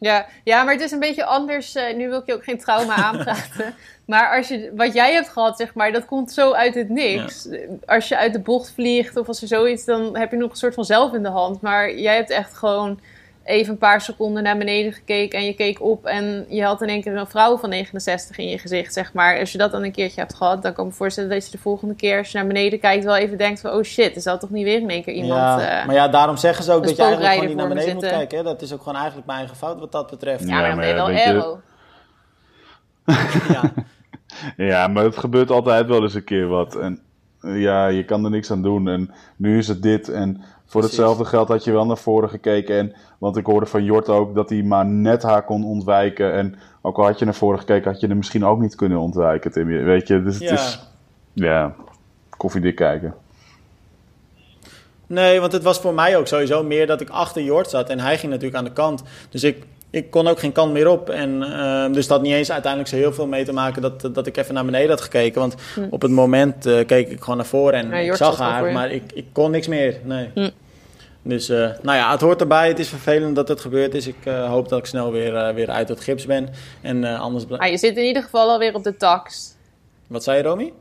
Ja, ja, maar het is een beetje anders. Uh, nu wil ik je ook geen trauma aanpraten. Maar als je, wat jij hebt gehad, zeg maar, dat komt zo uit het niks. Als je uit de bocht vliegt of als er zoiets, dan heb je nog een soort van zelf in de hand. Maar jij hebt echt gewoon even een paar seconden naar beneden gekeken en je keek op en je had in één keer een vrouw van 69 in je gezicht, zeg maar. Als je dat dan een keertje hebt gehad, dan kan ik me voorstellen dat je de volgende keer als je naar beneden kijkt wel even denkt van, oh shit, er zal toch niet weer in één keer iemand... Ja, uh, maar ja, daarom zeggen ze ook dat je eigenlijk gewoon niet naar beneden moet kijken. Hè? Dat is ook gewoon eigenlijk mijn eigen fout wat dat betreft. Ja, maar dan ben je wel aero. ja. Ja, maar het gebeurt altijd wel eens een keer wat. En ja, je kan er niks aan doen. En nu is het dit. En voor hetzelfde geld had je wel naar voren gekeken. En, want ik hoorde van Jort ook dat hij maar net haar kon ontwijken. En ook al had je naar voren gekeken, had je er misschien ook niet kunnen ontwijken, Tim. Weet je, dus het ja. is... Ja, koffiedik kijken. Nee, want het was voor mij ook sowieso meer dat ik achter Jort zat. En hij ging natuurlijk aan de kant. Dus ik, ik kon ook geen kant meer op. En uh, dus dat niet eens uiteindelijk zo heel veel mee te maken dat, dat ik even naar beneden had gekeken. Want hm. op het moment uh, keek ik gewoon naar voren en ik zag haar, maar ik, ik kon niks meer. Nee. Hm. Dus uh, nou ja, het hoort erbij. Het is vervelend dat het gebeurd is. Ik hoop dat ik snel weer, weer uit het gips ben. En anders... Ah, je zit in ieder geval alweer op de tax. Wat zei je, Romy?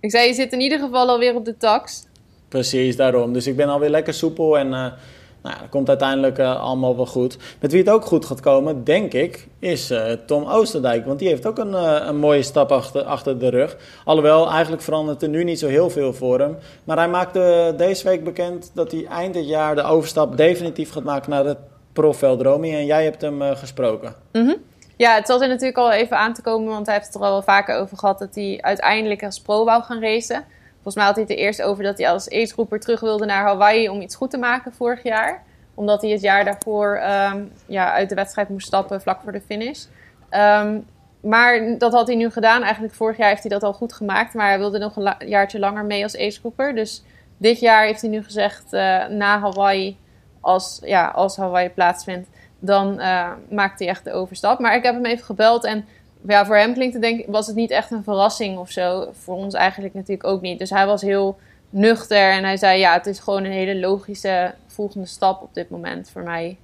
Ik zei, je zit in ieder geval alweer op de tax. Precies, daarom. Dus ik ben alweer lekker soepel en nou, dat komt uiteindelijk uh, allemaal wel goed. Met wie het ook goed gaat komen, denk ik, is uh, Tom Oosterdijk. Want die heeft ook een, uh, een mooie stap achter, achter de rug. Alhoewel, eigenlijk verandert er nu niet zo heel veel voor hem. Maar hij maakte deze week bekend dat hij eind dit jaar de overstap definitief gaat maken naar het profveld Romy. En jij hebt hem gesproken. Mm. Ja, het zat er natuurlijk al even aan te komen, want hij heeft het er al wel vaker over gehad dat hij uiteindelijk als pro wou gaan racen. Volgens mij had hij het er eerst over dat hij als agegroeper terug wilde naar Hawaii om iets goed te maken vorig jaar. Omdat hij het jaar daarvoor um, ja, uit de wedstrijd moest stappen vlak voor de finish. Um, maar dat had hij nu gedaan. Eigenlijk vorig jaar heeft hij dat al goed gemaakt. Maar hij wilde nog een jaartje langer mee als agegroeper. Dus dit jaar heeft hij nu gezegd uh, na Hawaii, als, ja, als Hawaii plaatsvindt, dan uh, maakt hij echt de overstap. Maar ik heb hem even gebeld en ja, voor hem klinkt het denk was het niet echt een verrassing of zo. Voor ons eigenlijk natuurlijk ook niet. Dus hij was heel nuchter en hij zei ja, het is gewoon een hele logische volgende stap op dit moment voor mij.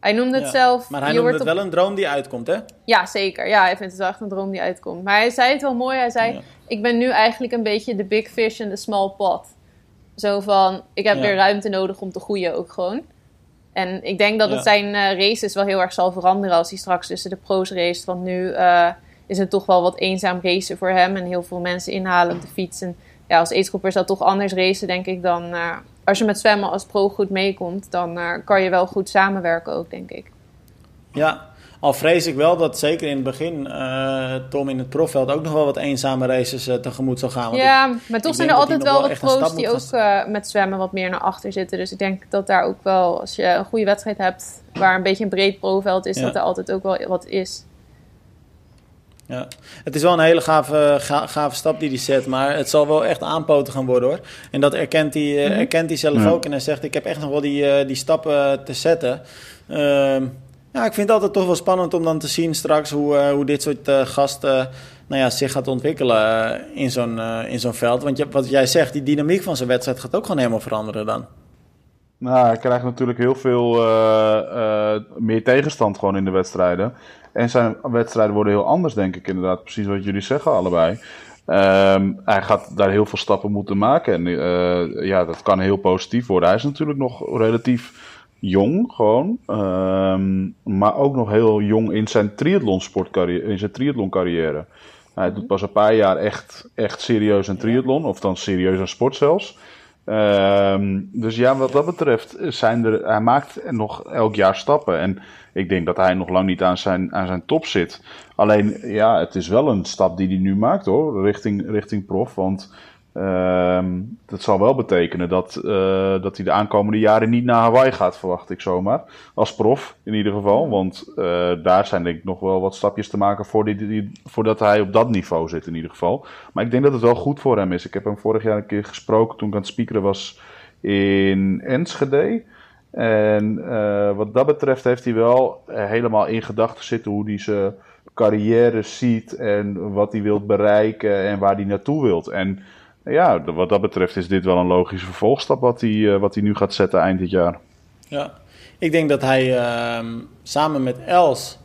Hij noemde het zelf. Maar hij noemde het wel een droom die uitkomt, hè? Ja, zeker. Ja, hij vindt het wel echt een droom die uitkomt. Maar hij zei het wel mooi. Hij zei: Ik ben nu eigenlijk een beetje de big fish in the small pot. Zo van: Ik heb weer ruimte nodig om te groeien ook gewoon. En ik denk dat het zijn uh, races wel heel erg zal veranderen als hij straks tussen de pro's race. Want nu uh, is het toch wel wat eenzaam racen voor hem. En heel veel mensen inhalen op de fiets. En ja, als aidsgroeper is dat toch anders racen, denk ik, dan uh, als je met zwemmen als pro goed meekomt. Dan kan je wel goed samenwerken ook, denk ik. Ja, al vrees ik wel dat zeker in het begin uh, Tom in het profveld ook nog wel wat eenzame races uh, tegemoet zal gaan. Want ja, maar toch zijn er altijd wel wat pro's die ook uh, met zwemmen wat meer naar achter zitten. Dus ik denk dat daar ook wel, als je een goede wedstrijd hebt waar een beetje een breed profveld is, ja. dat er altijd ook wel wat is. Ja, het is wel een hele gave, gave stap die hij zet, maar het zal wel echt aanpoten gaan worden hoor. En dat erkent hij, mm -hmm. erkent hij zelf ja. ook en hij zegt ik heb echt nog wel die, die stappen te zetten. Uh, ja, ik vind het altijd toch wel spannend om dan te zien straks hoe, uh, hoe dit soort uh, gasten nou ja, zich gaat ontwikkelen uh, in zo'n in zo'n veld. Want wat jij zegt, die dynamiek van zijn wedstrijd gaat ook gewoon helemaal veranderen dan. Nou, hij krijgt natuurlijk heel veel meer tegenstand gewoon in de wedstrijden. En zijn wedstrijden worden heel anders, denk ik inderdaad. Precies wat jullie zeggen allebei. Um, hij gaat daar heel veel stappen moeten maken. En ja, dat kan heel positief worden. Hij is natuurlijk nog relatief jong gewoon. Um, maar ook nog heel jong in zijn triathlonsportcarrière, in zijn triathloncarrière. Hij doet pas een paar jaar echt, echt serieus een triathlon, of dan serieus een sport zelfs. Ehm, dus ja, wat dat betreft zijn er, hij maakt nog elk jaar stappen. En ik denk dat hij nog lang niet aan zijn, aan zijn top zit. Alleen, ja, het is wel een stap die hij nu maakt hoor, richting, richting prof. Want Ehm, dat zal wel betekenen dat, uh, dat hij de aankomende jaren niet naar Hawaii gaat, verwacht ik zomaar. Als prof in ieder geval. Want uh, daar zijn denk ik nog wel wat stapjes te maken voor die, die, voordat hij op dat niveau zit in ieder geval. Maar ik denk dat het wel goed voor hem is. Ik heb hem vorig jaar een keer gesproken toen ik aan het speakeren was in Enschede. En uh, wat dat betreft heeft hij wel helemaal in gedachten zitten hoe hij zijn carrière ziet en wat hij wil bereiken en waar hij naartoe wilt. En ja, wat dat betreft is dit wel een logische vervolgstap wat hij, eh, wat hij nu gaat zetten eind dit jaar. Ja, ik denk dat hij ehm, samen met Els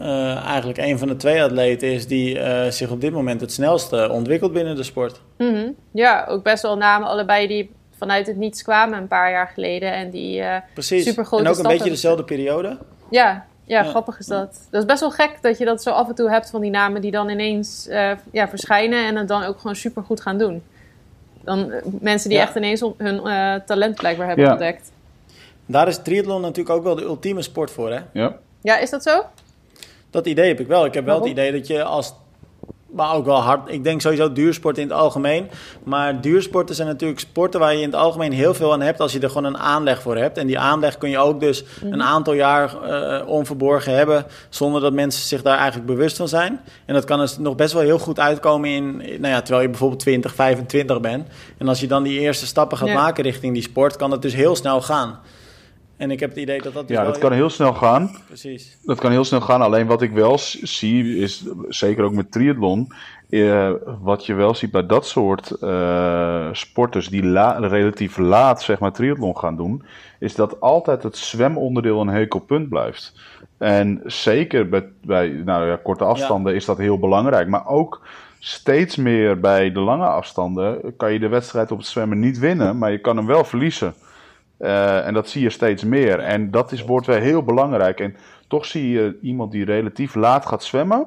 uh, eigenlijk een van de twee atleten is die uh, zich op dit moment het snelste ontwikkelt binnen de sport. Mm -hmm. Ja, ook best wel namen allebei die vanuit het niets kwamen een paar jaar geleden en die uh, Precies. super grote En ook een beetje dezelfde periode. Ja, ja, grappig is dat. Dat is best wel gek dat je dat zo af en toe hebt van die namen die dan ineens ja, verschijnen en het dan ook gewoon super goed gaan doen. Dan eh, mensen die echt ineens hun uh, talent blijkbaar hebben ontdekt. Daar is triathlon natuurlijk ook wel de ultieme sport voor, hè? Ja. Ja, is dat zo? Dat idee heb ik wel. Ik heb wel het idee dat je als maar ook wel hard. Ik denk sowieso duursport in het algemeen. Maar duursporten zijn natuurlijk sporten waar je in het algemeen heel veel aan hebt als je er gewoon een aanleg voor hebt. En die aanleg kun je ook dus mhm. een aantal jaar uh, onverborgen hebben zonder dat mensen zich daar eigenlijk bewust van zijn. En dat kan dus nog best wel heel goed uitkomen in, nou ja, terwijl je bijvoorbeeld 20, 25 bent. En als je dan die eerste stappen gaat maken richting die sport, kan het dus heel snel gaan. En ik heb het idee dat dat. Dus ja, dat kan heel snel gaan. Precies. Dat kan heel snel gaan. Alleen wat ik wel zie, is zeker ook met triathlon. Eh, wat je wel ziet bij dat soort uh, sporters die la relatief laat zeg maar, triathlon gaan doen, is dat altijd het zwemonderdeel een hekel punt blijft. En zeker bij, bij nou, ja, korte afstanden is dat heel belangrijk. Maar ook steeds meer bij de lange afstanden kan je de wedstrijd op het zwemmen niet winnen, maar je kan hem wel verliezen. Uh, en dat zie je steeds meer. En dat is, wordt wel heel belangrijk. En toch zie je iemand die relatief laat gaat zwemmen,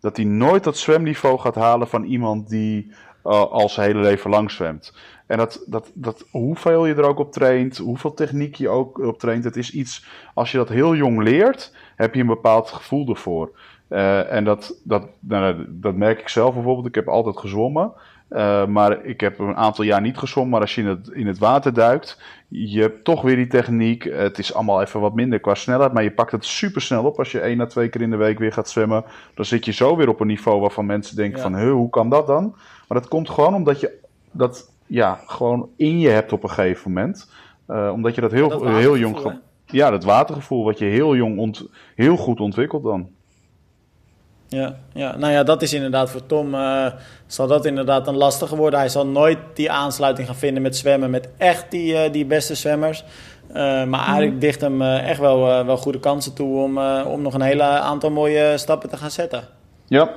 dat hij nooit dat zwemniveau gaat halen van iemand die uh, al zijn hele leven lang zwemt. En dat, dat, dat, hoeveel je er ook op traint, hoeveel techniek je ook op traint, het is iets, als je dat heel jong leert, heb je een bepaald gevoel ervoor. Uh, en dat, dat, nou, dat merk ik zelf bijvoorbeeld. Ik heb altijd gezwommen. Uh, maar ik heb een aantal jaar niet gezwommen. Maar als je in het, in het water duikt, je hebt toch weer die techniek. Het is allemaal even wat minder qua snelheid. Maar je pakt het super snel op. Als je één à twee keer in de week weer gaat zwemmen. Dan zit je zo weer op een niveau waarvan mensen denken van... hoe kan dat dan? Maar dat komt gewoon omdat je dat ja, gewoon in je hebt op een gegeven moment. Uh, omdat je dat heel, dat heel jong... Ja, dat watergevoel wat je heel jong ont, heel goed ontwikkelt dan. Ja, ja, nou ja, dat is inderdaad voor Tom. Uh, zal dat inderdaad een lastige worden. Hij zal nooit die aansluiting gaan vinden met zwemmen met echt die, uh, die beste zwemmers. Uh, maar mhm. eigenlijk dicht hem echt wel, wel goede kansen toe om, om nog een hele aantal mooie stappen te gaan zetten. Ja.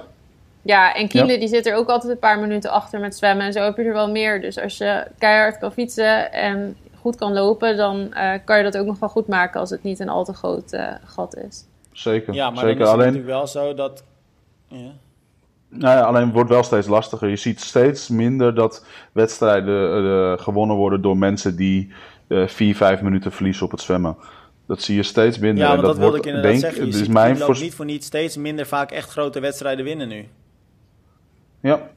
Ja, en Kiele die zit er ook altijd een paar minuten achter met zwemmen. En zo heb je er wel meer. Dus als je keihard kan fietsen en goed kan lopen, dan kan je dat ook nog wel goed maken als het niet een al te groot gat is. Zeker. Ja, maar Zeker. dan is het Alleen... natuurlijk wel zo dat ja. Nou ja, alleen wordt wel steeds lastiger. Je ziet steeds minder dat wedstrijden uh, gewonnen worden door mensen die uh, vier, vijf minuten verliezen op het zwemmen. Dat zie je steeds minder. Ja, maar dat, dat wilde ik inderdaad denk, zeggen. Je dus mijn voor... niet voor niet steeds minder vaak echt grote wedstrijden winnen nu. Ja.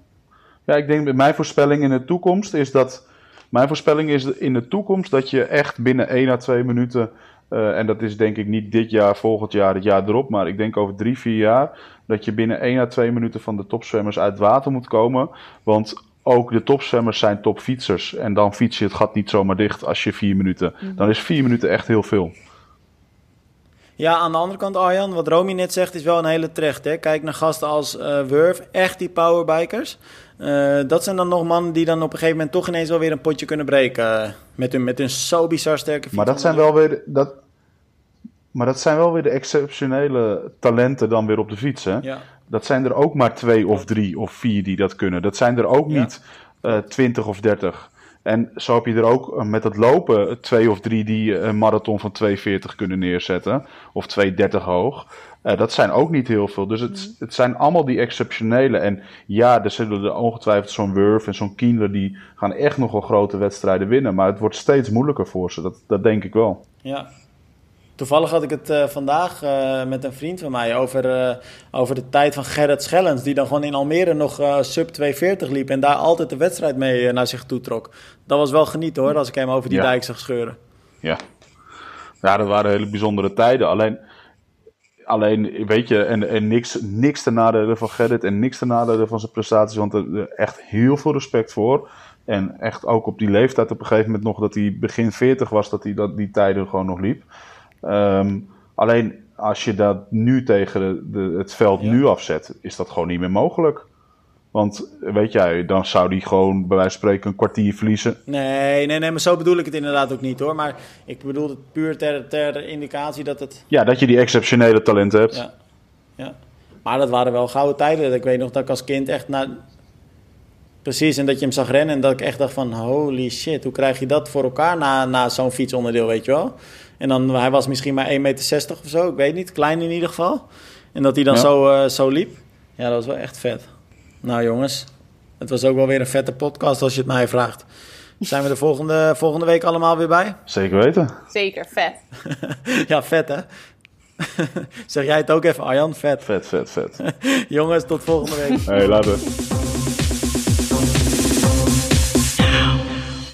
Ja, ik denk mijn voorspelling in de toekomst is dat... Mijn voorspelling is in de toekomst dat je echt binnen 1 à 2 minuten uh, en dat is denk ik niet dit jaar, volgend jaar, het jaar erop. Maar ik denk over drie, vier jaar dat je binnen 1 à 2 minuten van de topzwemmers uit het water moet komen. Want ook de topzwemmers zijn topfietsers. En dan fiets je het gat niet zomaar dicht als je vier minuten. Mhm. Dan is vier minuten echt heel veel. Ja, aan de andere kant, Arjan, wat Romy net zegt is wel een hele terecht. Hè? Kijk naar gasten als uh, Wurf, echt die powerbikers. Uh, dat zijn dan nog mannen die dan op een gegeven moment toch ineens wel weer een potje kunnen breken. met, hun, met hun zo bizar sterke fiets. Maar dat zijn wel weer... Dat, maar dat zijn wel weer de exceptionele talenten dan weer op de fiets. Hè? Ja. Dat zijn er ook maar twee of drie of vier die dat kunnen. Dat zijn er ook niet uh, twintig of dertig. En zo heb je er ook eh, met het lopen twee of drie die een marathon van 2,40 kunnen neerzetten. Of 2,30 hoog. Uh, dat zijn ook niet heel veel. Dus het, mm. het zijn allemaal die exceptionele. En ja, er zullen er ongetwijfeld zo'n Wurf en zo'n Kienler... die gaan echt nog wel grote wedstrijden winnen. Maar het wordt steeds moeilijker voor ze. Dat, dat denk ik wel. Ja, Toevallig had ik het uh, vandaag uh, met een vriend van mij over, uh, over de tijd van Gerrit Schellens. Die dan gewoon in Almere nog sub 240 liep. En daar altijd de wedstrijd mee naar zich toe trok. Dat was wel genieten hoor, als ik hem over die dijk zag scheuren. Ja. ja, dat waren hele bijzondere tijden. Alleen, alleen weet je, en, en niks, niks ten nadele van Gerrit en niks ten nadele van zijn prestaties. Want er echt heel veel respect voor. En echt ook op die leeftijd op een gegeven moment nog dat hij begin 40 was, dat hij dat, die tijden gewoon nog liep. Ehm, alleen als je dat nu tegen de, het veld nu afzet, is dat gewoon niet meer mogelijk. Want weet jij, dan zou die gewoon bij wijze van spreken een kwartier verliezen. Nee, nee, nee, maar zo bedoel ik het inderdaad ook niet hoor. Maar ik bedoel het puur ter, ter indicatie dat het. Ja, dat je die exceptionele talenten hebt. Ja. ja. Maar dat waren wel gouden tijden. Ik weet nog dat ik als kind echt naar. Precies, en dat je hem zag rennen en dat ik echt dacht van holy shit, hoe krijg je dat voor elkaar na, na zo'n fietsonderdeel, weet je wel? En dan, hij was misschien maar 1,60 meter of zo, ik weet niet, klein in ieder geval. En dat hij dan zo, uh, zo liep. Ja, dat was wel echt vet. Nou jongens, het was ook wel weer een vette podcast als je het mij vraagt. Zijn we de volgende, volgende week allemaal weer bij? Zeker weten. Zeker, vet. ja, vet hè? zeg jij het ook even, Arjan? Vet. Vet, vet, vet. jongens, tot volgende week. Hey, later.